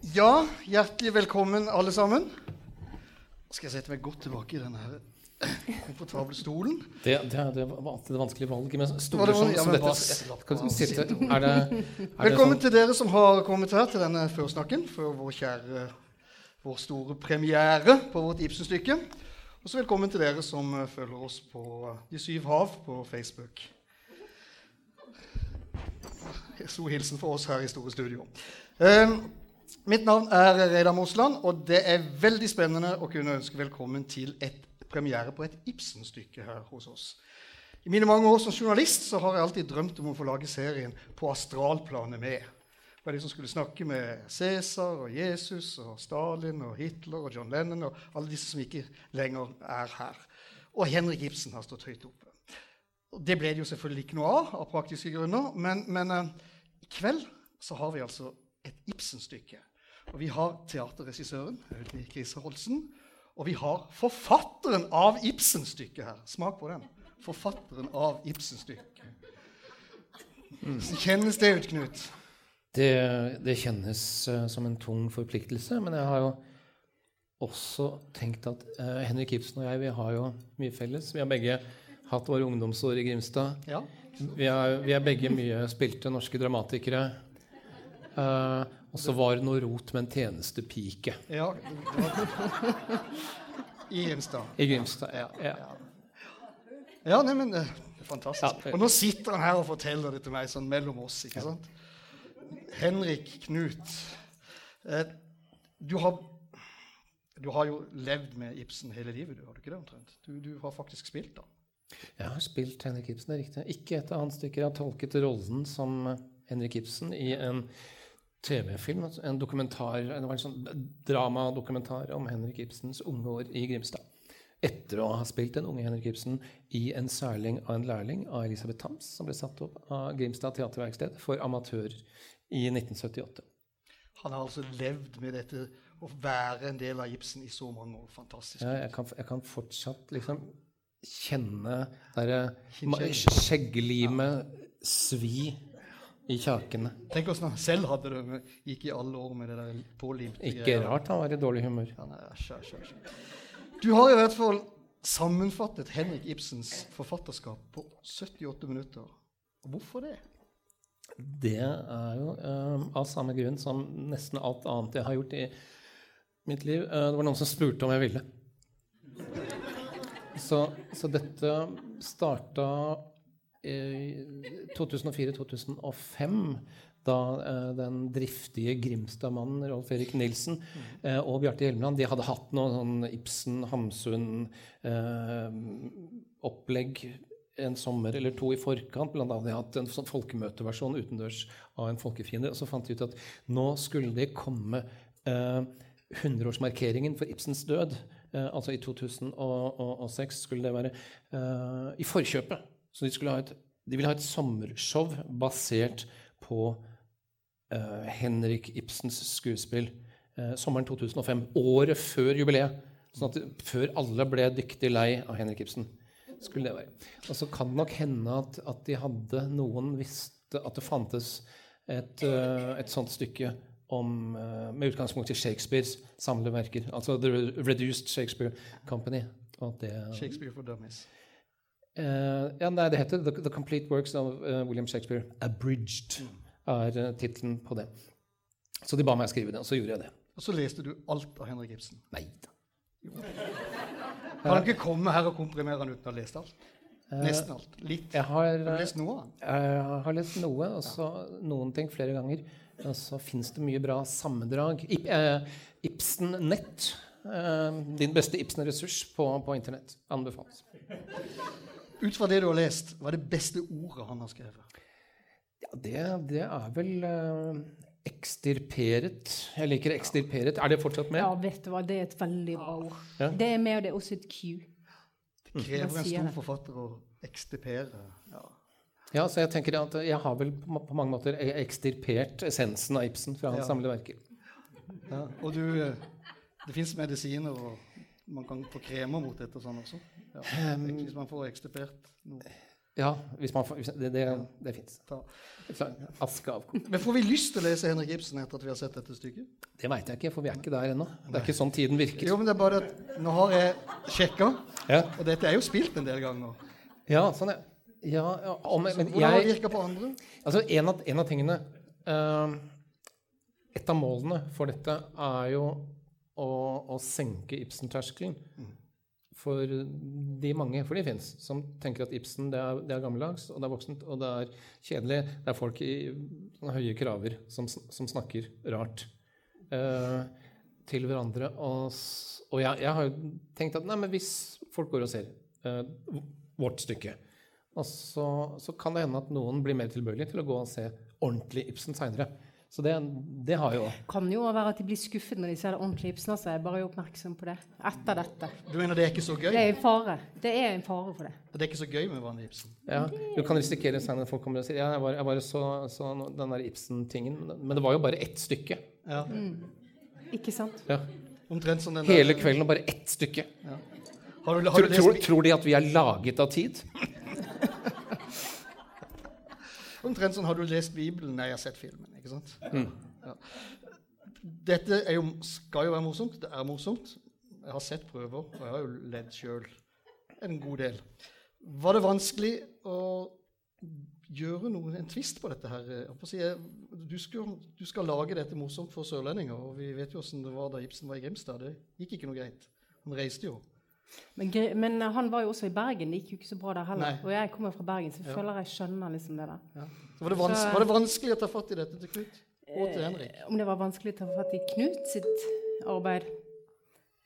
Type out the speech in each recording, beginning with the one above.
Ja, hjertelig velkommen, alle sammen. Nå skal jeg sette meg godt tilbake i denne her komfortable stolen. Det, det, det var alltid det vanskelige valget. Men stoler som, ja, som dette sitte. Er det, er Velkommen sånn, til dere som har kommet her til denne førsnakken for vår kjære, vår store premiere på vårt Ibsen-stykke. Og så velkommen til dere som eh, følger oss på eh, De syv hav på Facebook. Stor hilsen for oss her i Store Studio. Eh, mitt navn er Reidar Mosland, og det er veldig spennende å kunne ønske velkommen til et premiere på et Ibsen-stykke her hos oss. I mine mange år som journalist så har jeg alltid drømt om å få lage serien På astralplanet med. Var de som skulle snakke med Cæsar og Jesus og Stalin og Hitler og John Lennon og alle disse som ikke lenger er her. Og Henrik Ibsen har stått høyt oppe. Det ble det jo selvfølgelig ikke noe av av praktiske grunner, men, men eh, i kveld så har vi altså et Ibsen-stykke. Og vi har teaterregissøren Audun Krise Holsen, og vi har forfatteren av Ibsen-stykket her. Smak på den. Forfatteren av Ibsen-stykket. Så Kjennes det ut, Knut? det, det kjennes uh, som en tung forpliktelse, men jeg har jo også tenkt at uh, Henrik Ibsen og jeg vi har jo mye felles. Vi har begge hatt våre ungdomsår i Grimstad. Ja. Vi er, vi er begge mye spilte norske dramatikere. Eh, og så var det noe rot med en tjenestepike ja. I Grimstad. i Grimstad. Ja, ja. Ja, men eh, det er fantastisk. Ja. Og nå sitter han her og forteller det til meg sånn mellom oss. ikke sant? Henrik Knut. Eh, du, har, du har jo levd med Ibsen hele livet, du har du ikke det omtrent? Du, du har faktisk spilt da. Jeg har spilt Henrik Ibsen, det er riktig. Ikke et av hans stykker. Jeg har tolket rollen som Henrik Ibsen i en TV-film, en dokumentar, det var en sånn dramadokumentar om Henrik Ibsens unge år i Grimstad. Etter å ha spilt den unge Henrik Ibsen i En særling av en lærling av Elisabeth Thams, som ble satt opp av Grimstad teaterverksted for amatører i 1978. Han har altså levd med dette å være en del av Ibsen i så mange år. Fantastisk. Ja, jeg, kan, jeg kan fortsatt liksom kjenne derre skjegglimet svi i kjakene. Tenk åssen han selv hadde det. med- Gikk i alle år med det der pålimte Ikke rart han var i dårlig humør. Ja, nei, asj, asj, asj. Du har i hvert fall sammenfattet Henrik Ibsens forfatterskap på 78 minutter. Og hvorfor det? Det er jo uh, av samme grunn som nesten alt annet jeg har gjort i mitt liv. Uh, det var noen som spurte om jeg ville. Så, så dette starta 2004-2005, da eh, den driftige Grimstad-mannen Rolf Erik Nilsen eh, og Bjarte Hjelmeland de hadde hatt noe sånn Ibsen-Hamsun-opplegg en sommer eller to i forkant. Blant annet de hadde hatt en sånn folkemøteversjon utendørs av en folkefiende. Og så fant de ut at nå skulle det komme eh, 100-årsmarkeringen for Ibsens død. Eh, altså i 2006 skulle det være eh, i forkjøpet. Så de, et, de ville ha et sommershow basert på eh, Henrik Ibsens skuespill eh, sommeren 2005. Året før jubileet. Sånn at før alle ble dyktig lei av Henrik Ibsen. skulle det være. Og så kan det nok hende at, at de hadde Noen visste at det fantes et, eh, et sånt stykke om, eh, med utgangspunkt i Shakespeares samleverker. Altså The Reduced Shakespeare Company. Det, Shakespeare for Dummies. Eh, ja, nei, det heter The, The Complete Works of eh, William Shakespeare. Abridged er uh, tittelen på det. Så de ba meg skrive det, og så gjorde jeg det. Og så leste du alt av Henrik Ibsen. Nei da. Kan han ikke komme her og komprimere han uten å ha lest alt? Nesten alt. Litt. Jeg har, Har du lest noe av jeg har lest noe, og så noen ting flere ganger. Og så fins det mye bra sammendrag. Ip, eh, Ibsen Nett. Eh, din beste Ibsen-ressurs på, på Internett. Anbefales. Ut fra det du har lest, hva er det beste ordet han har skrevet? Ja, det, det er vel uh, ekstirperet. Jeg liker ekstirperet. Er det fortsatt med? Ja, vet du hva, det er et veldig bra ord. Ja. Det er med, og det er også et Q. Det krever en stor forfatter å ekstirpere. Ja. Ja, så jeg tenker at jeg har vel på, mange måter e- ekstirpert essensen av Ibsen fra hans Ja. samlede verker. Ja. Og du eh, Det fins medisiner, og man kan få kremer mot dette og sånn også. Ja. Um, Hvis man får ekstipert noe. Ja, hvis man hvis, det, det, det fins. Aske av. Men får vi lyst til å lese Henrik Ibsen etter at vi har sett dette stykket? Det veit jeg ikke, for vi er ikke der ennå. Det er ikke sånn tiden virker. Jo, men det er bare at nå har jeg sjekka, Ja, og dette er jo spilt en del ganger. ja sånn, er ja, ja om, Så men hvordan på andre? altså, en, av, en av tingene uh, Et av målene for dette er jo å, å senke Ibsen-terskelen. For de mange, for de fins, som tenker at Ibsen det er, det er gammeldags, og det er voksent, og det er kjedelig. Det er folk i høye kraver som, som snakker rart eh, til hverandre. Og, og jeg, jeg har jo tenkt at nei, men hvis folk går og ser eh, vårt stykke, så, så kan det hende at noen blir mer tilbøyelig til å gå og se ordentlig Ibsen seinere. Så det, det har jo Kan jo være at de blir skuffet når de ser det ordentlig Ibsen. Altså. Jeg er bare oppmerksom på det etter dette. Du mener det er ikke så gøy? Det er en fare. Det er en fare for det. Det er ikke så gøy med vanlig Ibsen? Ja, du kan risikere senere at folk kommer og sier ja, jeg bare, jeg bare så, så den der Ibsen-tingen. Men det var jo bare ett stykke. Ja. Ikke sant? Ja. Omtrent som den Hele der- kvelden og bare ett stykke. Har du, har Tror, du tror, tror de at vi er laget av tid? omtrent sånn har du lest Bibelen? Nei, jeg har sett filmen. Ikke sant? Mm. Ja. Dette er jo, skal jo være morsomt. Det er morsomt. Jeg har sett prøver, og jeg har jo ledd sjøl en god del. Var det vanskelig å gjøre noe, en tvist på dette her? Jeg å si, Du skal, du skal lage dette morsomt for sørlendinger, og vi vet jo åssen det var da Ibsen var i Grimstad. Det gikk ikke noe greit. Han reiste jo. Men, men eh, han var jo også i Bergen. Det gikk jo ikke så bra der heller. Nei. Og jeg kommer fra Bergen, så jeg føler jeg skjønner liksom det der. Ja. Så var, det Så- var det vanskelig å ta fatt i dette til Knut? Og til Henrik? Eh, Om det var vanskelig å ta fatt i Knut sitt arbeid?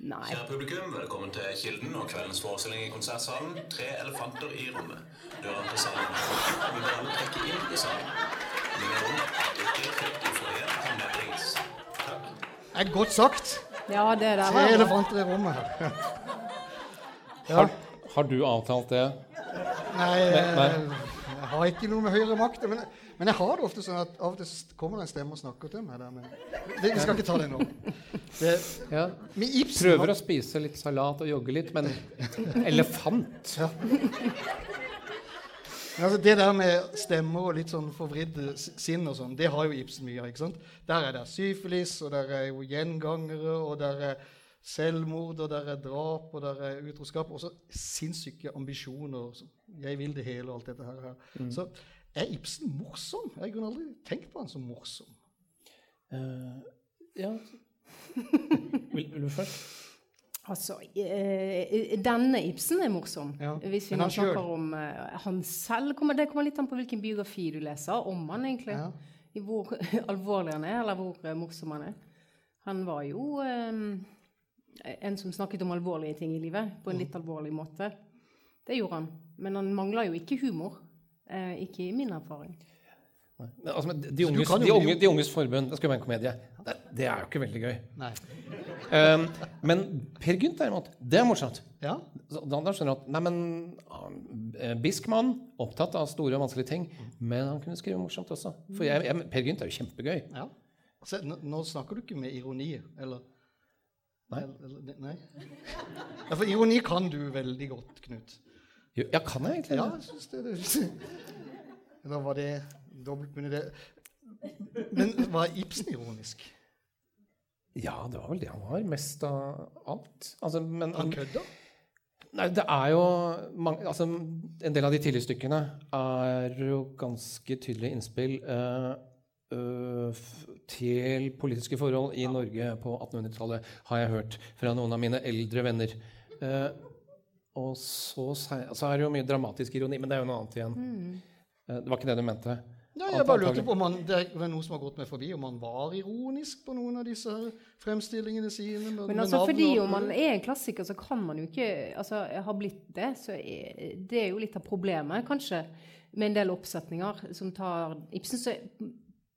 Nei. Kjære publikum, velkommen til Kilden og kveldens forestilling i konsertsalen. Tre elefanter i rommet. Døren til salen er og vi vil alle trekke inn i salen. Er. Takk. Det er godt sagt. Ja, det der Tre var bra. elefanter i rommet her. Har, har du avtalt det? Nei, nei. eh, jeg har ikke noe med høyere makt. Men, men jeg har det ofte sånn at av og til kommer det en stemme og snakker til meg. Der, men det, vi skal ikke ta det nå. Det, Ja. med Ibsen Prøver å spise litt salat og jogge litt, men elefant Ja. Altså, det der med stemmer og litt sånn forvridde sinn og sånn, det har jo Ibsen mye av. ikke sant? Der er det syfilis, og der er jo gjengangere, og der er selvmord, og der er drap, og der er utroskap. Og så sinnssyke ambisjoner. så Jeg vil det hele og alt dette her. Så er Ibsen morsom? Jeg kunne aldri tenkt på han som morsom. Uh, Ja. Vil, vil du først? Altså, eh, denne Ibsen er morsom. Ja, Hvis vi nå han selv? snakker om eh, han selv. Kommer, det kommer litt an på hvilken biografi du leser om han egentlig. Ja. I hvor alvorlig han er, eller hvor morsom han er. Han var jo eh, en som snakket om alvorlige ting i livet, på en litt alvorlig måte. Det gjorde han. Men han mangla jo ikke humor. Eh, ikke i min erfaring. Men, altså, men de, unges, de, unge, de unges forbund, det skal være en komedie. Det, det er jo ikke veldig gøy. Nei. Um, men Per Gynt derimot, det er morsomt. Ja. Så Da, da skjønner du at nei, men, uh, Biskmann, opptatt av store og vanskelige ting, men han kunne skrive morsomt også. For jeg, jeg, Per Gynt er jo kjempegøy. ja. Se, nå, nå snakker du ikke med ironi, eller? Nei. Eller, nei. Ja, for ironi kan du veldig godt, Knut. Jo, Ja, kan jeg egentlig Ja, det? jeg syns det. det. Da var det dobbeltbundet det. Men var Ibsen ironisk? Ja, det var vel det han var. Mest av alt. Altså, men, Han kødda? Nei, det er jo mange, altså, En del av de tidlige stykkene er jo ganske tydelige innspill f- til politiske forhold i Norge på 1800-tallet, har jeg hørt fra noen av mine eldre venner. Eh, og så, sei- så er det jo mye dramatisk ironi, men det er jo noe annet igjen. Eh, det var ikke det du mente? Nei, jeg bare lurte på om han, det er noe som har gått meg forbi, om han var ironisk på noen av disse fremstillingene sine. Med, Men altså, fordi om man er en klassiker, så kan man jo ikke altså, ha blitt det. Så er, det er jo litt av problemet, kanskje, med en del oppsetninger som tar Ibsen så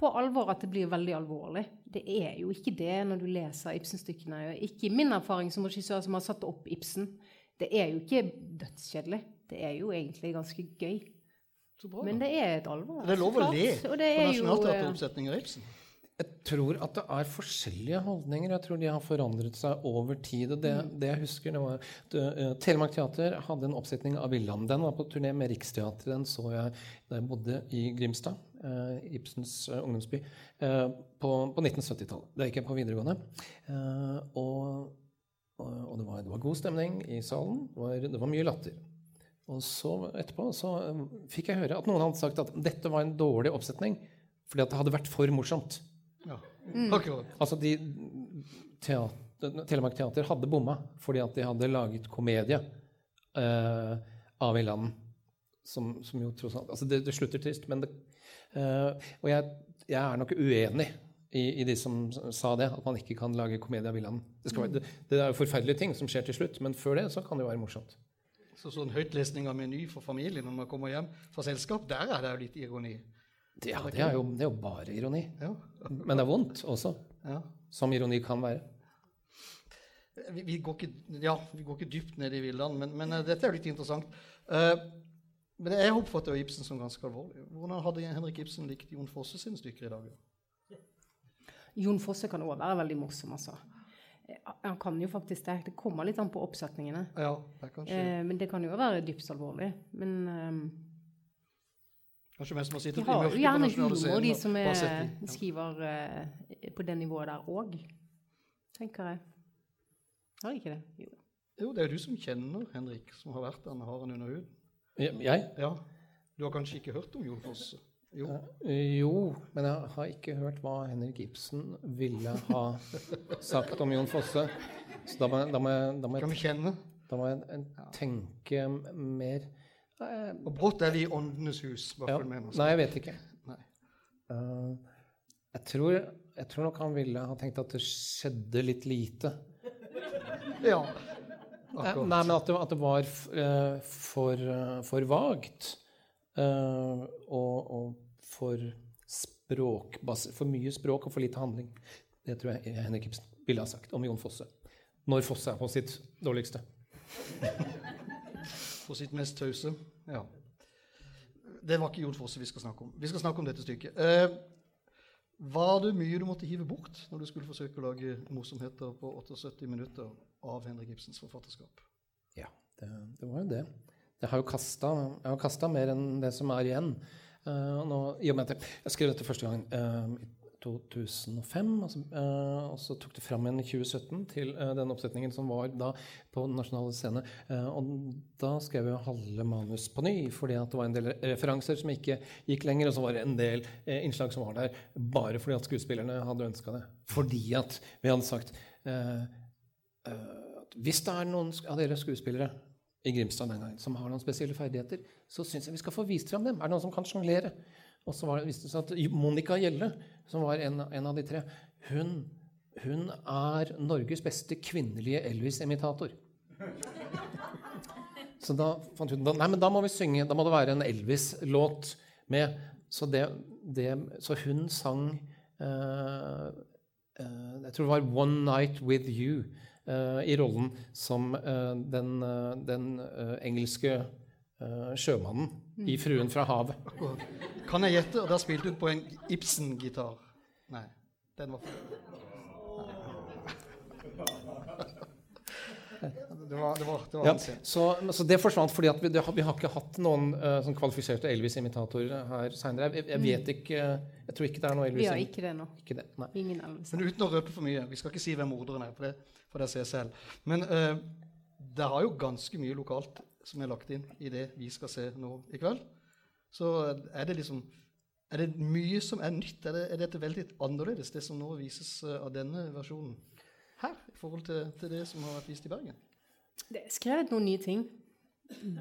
på alvor at det blir veldig alvorlig. Det er jo ikke det når du leser Ibsen-stykkene. Ikke i min erfaring som regissør som har satt opp Ibsen. Det er jo ikke dødskjedelig. Det er jo egentlig ganske gøy. Så bra. Men det er et alvor. det er lov å le på er eh, Nationaltheateroppsetninger av Ibsen. Jeg tror at det er forskjellige holdninger. Jeg tror de har forandret seg over tid. og Det, det jeg husker, det var at uh, Telemark Teater hadde en oppsetning av Villand. Den var på turné med Riksteatret. Den så jeg da jeg bodde i Grimstad, Ibsens uh, ungdomsby, uh, på, på 1970-tallet. Da gikk jeg på videregående. Uh, og og det var, det var god stemning i salen. Det var, det var mye latter. Og så etterpå så fikk jeg høre at noen hadde sagt at dette var en dårlig oppsetning fordi at det hadde vært for morsomt. Ja. Akkurat. Altså de teater, Telemark Teater hadde bomma fordi at de hadde laget komedie eh, av Villanden. Som, som jo tross alt Altså det, det slutter trist, men det eh, Og jeg, jeg er nok uenig i, i de som sa det, at man ikke kan lage komedie av villaen. Det, være- det, det er jo forferdelige ting som skjer til slutt, men før det så kan det jo være morsomt. Så sånn høytlesning av meny for familien når man kommer hjem fra selskap, der er det jo litt ironi. Ja, det, er jo, det er jo bare ironi. Ja. Men det er vondt også, ja. som ironi kan være. Vi, vi, går ikke, ja, vi går ikke dypt ned i villaen, men, men uh, dette er jo litt interessant. Eh, men jeg oppfatter jo Ibsen som ganske alvorlig. Hvordan hadde Henrik Ibsen likt Jon Fosse sine stykker i dag? Jon Fosse kan òg være veldig morsom, altså. Han kan jo faktisk det. Det kommer litt an på oppsetningene. Ja, det kan Eh, men det kan jo være dypt alvorlig. Men um, kanskje mest man sitter de har jo på gjerne humor, de som er. Ja. skriver uh, på det nivået der òg. Tenker jeg. Har de ikke det? Jo. Jo, det er jo du som kjenner Henrik, som har vært der, har han under huden. Jeg? Ja, du har kanskje ikke hørt om Jon Fosse? Jo. Jo, men jeg har ikke hørt hva Henrik Ibsen ville ha sagt om Jon Fosse. Så da må, da må, jeg, da må, Kan vi kjenne? da må jeg eh, tenke mer Og brått er vi i Åndenes hus. ja. Nei, jeg vet ikke. Eh, jeg, tror, jeg tror nok han ville ha tenkt at det skjedde litt lite. Ja, akkurat. Nei, men at det, at det var eh, for, eh, for vagt. eh, og, og for språkbas- For mye språk og for lite handling. Det tror jeg Henrik Ibsen ville ha sagt om Jon Fosse. Når Fosse er på sitt dårligste. på sitt mest tause. Ja. Det var ikke Jon Fosse vi skal snakke om. Vi skal snakke om dette stykket. Eh, var det mye du måtte hive bort når du skulle forsøke å lage morsomheter på 78 minutter av Henrik Ibsens forfatterskap? Ja, det, det var jo det. Jeg har jo kasta, mer enn det som er igjen. Uh, nå, I og med at jeg, jeg skrev dette første gang uh, i 2005, altså, uh, og så tok det fram igjen i 2017 til eh, den oppsetningen som var da på Den nasjonale scene. Og da skrev jeg halve manus på ny, fordi at det var en del referanser som ikke gikk lenger, og så var det en del innslag som var der bare fordi at skuespillerne hadde ønska det. Fordi at vi hadde sagt eh, hvis det er noen av dere skuespillere i Grimstad den gangen som har noen spesielle ferdigheter, så syns jeg vi skal få vist fram dem. Er det noen som kan sjonglere? Og så var det, det seg at Monica Gjelle, som var en, en av de tre, hun, hun er Norges beste kvinnelige Elvis-imitator. Så da fant vi ut Nei, men da må vi synge. Da må det være en Elvis-låt med. Så, det, det, så hun sang uh, uh, Jeg tror det var 'One Night With You' eh, i rollen som eh, den, eh, den eh, engelske eh, sjømannen i 'Fruen fra havet'. Akkurat. Kan jeg gjette? Og da spilte du på en Ibsen-gitar. Nei, den var for Det var, det var, det var Ja, så, så det forsvant fordi at vi, det, har- vi har ikke hatt noen uh, sånn kvalifiserte Elvis-imitatorer her seinere. Jeg, jeg vet ikke Jeg tror ikke det er noe Vi har ikke det nå. ikke det, nei. Ingen Elvis. Men uten å røpe for mye. Vi skal ikke si hvem morderen er, for det får dere se selv. Men uh, det har jo ganske mye lokalt som er lagt inn i det vi skal se nå i kveld. Så er det liksom Er det mye som er nytt? Er, det, er dette veldig annerledes, det som nå vises eh, av denne versjonen her, i forhold til, til det som har vært vist i Bergen? Det er skrevet noen nye ting.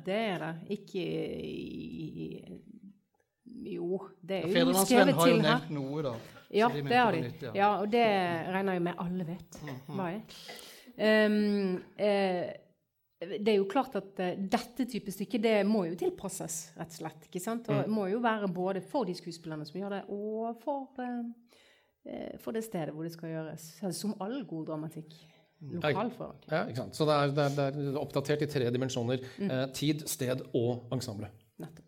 Det er det. Ikke i- Jo, det er jo skrevet har jo til nevnt noe, da. Ja, de det har de. nytt, ja. Ja, og det regner jeg med alle vet hva er. Um, eh, det er jo klart at uh, dette type stykke det må jo tilpasses, rett og slett. ikke sant? Og det må jo være både for de skuespillerne som gjør det, og for, eh, for det stedet hvor det skal gjøres. Som all god dramatikk. Lokalforankring. Ja, ikke sant? Så det er, det er, det er oppdatert i tre dimensjoner. Eh, tid, sted og ensemble. Nettopp.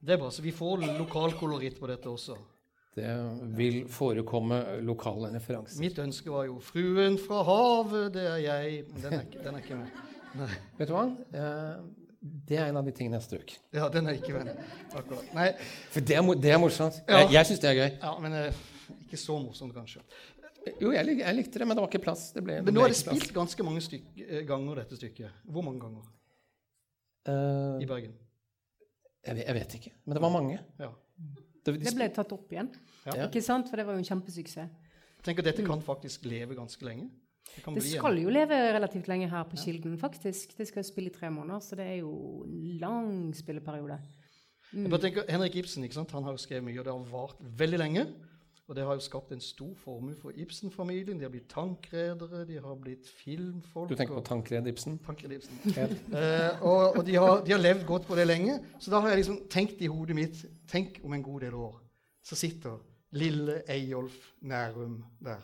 Det er bra, så vi får lokalkoloritt på dette også. Det vil forekomme lokale referanser. Mitt ønske var jo 'Fruen fra havet, det er jeg'. Den er ikke, den er ikke med. Nei. Vet du hva? Eh, det er en av de tingene jeg strøk. Ja, den er ikke med. Akkurat. Nei, For det er, det er morsomt. Ja. Jeg, jeg syns det er gøy. ja, men eh, ikke så morsomt, kanskje. Jo, jeg, lik- jeg likte det, men det var ikke plass. Det ble, Men nå er det spilt plass. ganske mange styk, eh, ganger, dette stykket. Hvor mange ganger Uh, i Bergen? jeg, vet- jeg vet ikke, men det var mange. Ja. Det, de Det ble tatt opp igjen. Ja. Ikke sant? For det var jo en kjempesuksess. Tenk at Dette kan faktisk leve ganske lenge. Det Det skal en- jo leve relativt lenge her på Kilden, faktisk. Det skal spille i tre måneder, så det er jo en lang spilleperiode. Jeg bare tenker, Henrik Ibsen ikke sant? Han har jo skrevet mye, og det har vart veldig lenge. Og det har jo skapt en stor formue for Ibsen-familien. De har blitt tankredere, de har blitt filmfolk. Du tenker på Tankred Ibsen? Tankred Ibsen. Eh, og og de, har, de har levd godt på det lenge. Så da har jeg liksom tenkt i hodet mitt Tenk om en god del år, så sitter lille Eyolf Nærum der.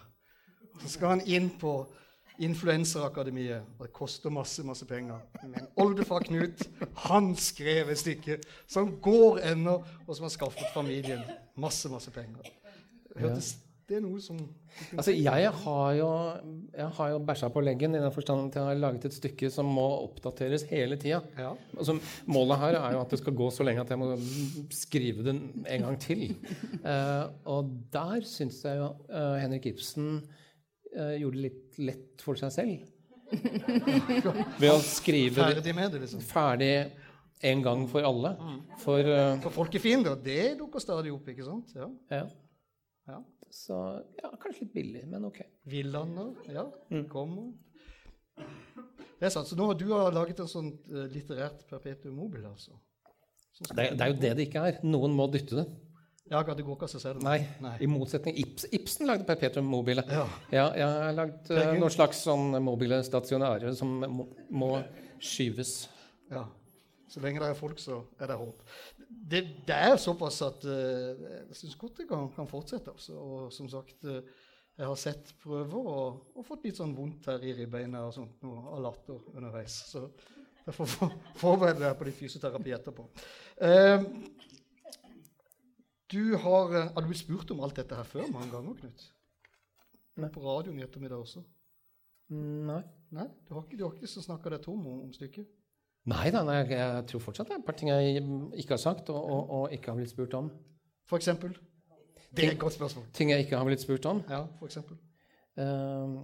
Så skal han inn på Influenserakademiet, og det koster masse masse penger. Men oldefar Knut han skrev et stykke som går ennå, og som har skaffet familien masse masse penger. Hørtes det er noe som Altså, jeg har jo, jeg har jo bæsja på leggen i den forstand at jeg har laget et stykke som må oppdateres hele tida. Ja. Altså, målet her er jo at det skal gå så lenge at jeg må skrive den en gang til. Uh, og der syns jeg jo uh, Henrik Ibsen uh, gjorde det litt lett for seg selv. Ved å skrive Ferdig med det, liksom. ferdig en gang for alle. For eh, For folkefiender, det dukker stadig opp, ikke sant? Ja. ja. Ja. Så ja, kanskje litt billig, men ok. Villander, ja, kommer. Det er sant. Så nå har du laget en sånn eh, litterært perpetuum mobile, altså? Det, det er jo det det ikke er. Noen må dytte det. Ja, det går ikke av seg selv. Nei, Nei. i motsetning Ips, Ibsen lagde Perpetuum mobile. Ja. Ja, jeg har lagd uh, noen slags sånn mobile stasjonære som må, må skyves. ja. Så lenge det er folk, så er det håp. Det, det er såpass at uh, jeg syns godt det kan, kan fortsette. Altså. Og som sagt, uh, jeg har sett prøver og, og fått litt sånn vondt her i ribbeina og sånt noe av latter underveis. Så derfor for, forbered deg på litt fysioterapi etterpå. Uh, du har, har du blitt spurt om alt dette her før mange ganger, Knut? Nei. På radioen i ettermiddag også? Nei. Nei? Du har ikke, du har ikke snakka deg tom om, om stykket? Nei da, nei, jeg, tror fortsatt det er et par ting jeg ikke har sagt og, og, og ikke har blitt spurt om. For eksempel? Det er et godt spørsmål. Ting jeg ikke har blitt spurt om. Ja, for eksempel. Eh,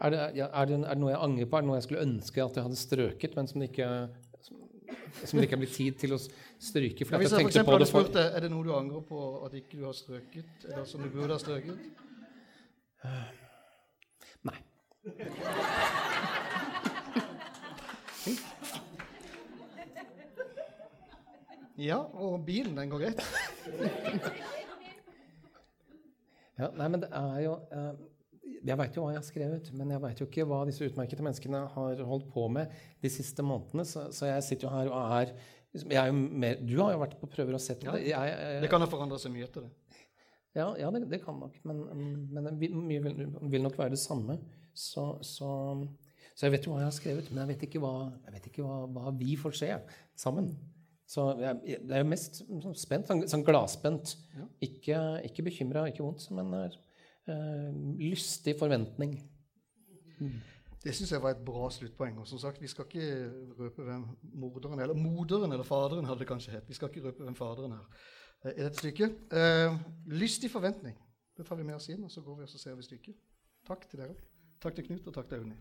er, det, ja, er, det, er det noe jeg angrer på? Er det noe jeg skulle ønske at jeg hadde strøket, men som det ikke, som, det ikke er blitt tid til å stryke? For ja, hvis jeg jeg for eksempel på hadde det spurt deg, Er det noe du angrer på at ikke du har strøket, eller som du burde ha strøket? Nei. Ja, og bilen, den går greit. Ja, nei, men det er jo eh, Jeg veit jo hva jeg har skrevet, men jeg veit jo ikke hva disse utmerkede menneskene har holdt på med de siste månedene. Så, så jeg sitter jo her og er er jo mer, Du har jo vært på prøver og sett Ja. det. Jeg, jeg, Det kan ha forandra seg mye etter det. Ja, ja det, det kan nok, men, men mye vil, vil nok være det samme. Så, så, så jeg vet jo hva jeg har skrevet, men jeg vet ikke hva, vet ikke hva, hva vi får se sammen. Så jeg, det er jo mest sånn spent, sånn, sånn gladspent. Ja. Ikke, ikke bekymra, ikke vondt, men eh, lystig forventning. Det syns jeg var et bra sluttpoeng. Og som sagt, vi skal ikke røpe hvem morderen eller moderen eller faderen hadde det kanskje hett. Vi skal ikke røpe hvem faderen er eh, i dette stykket. Uh, lystig forventning. Det tar vi med oss inn, og så går vi og ser vi stykket. Takk til dere. Takk til Knut, og takk til Unni.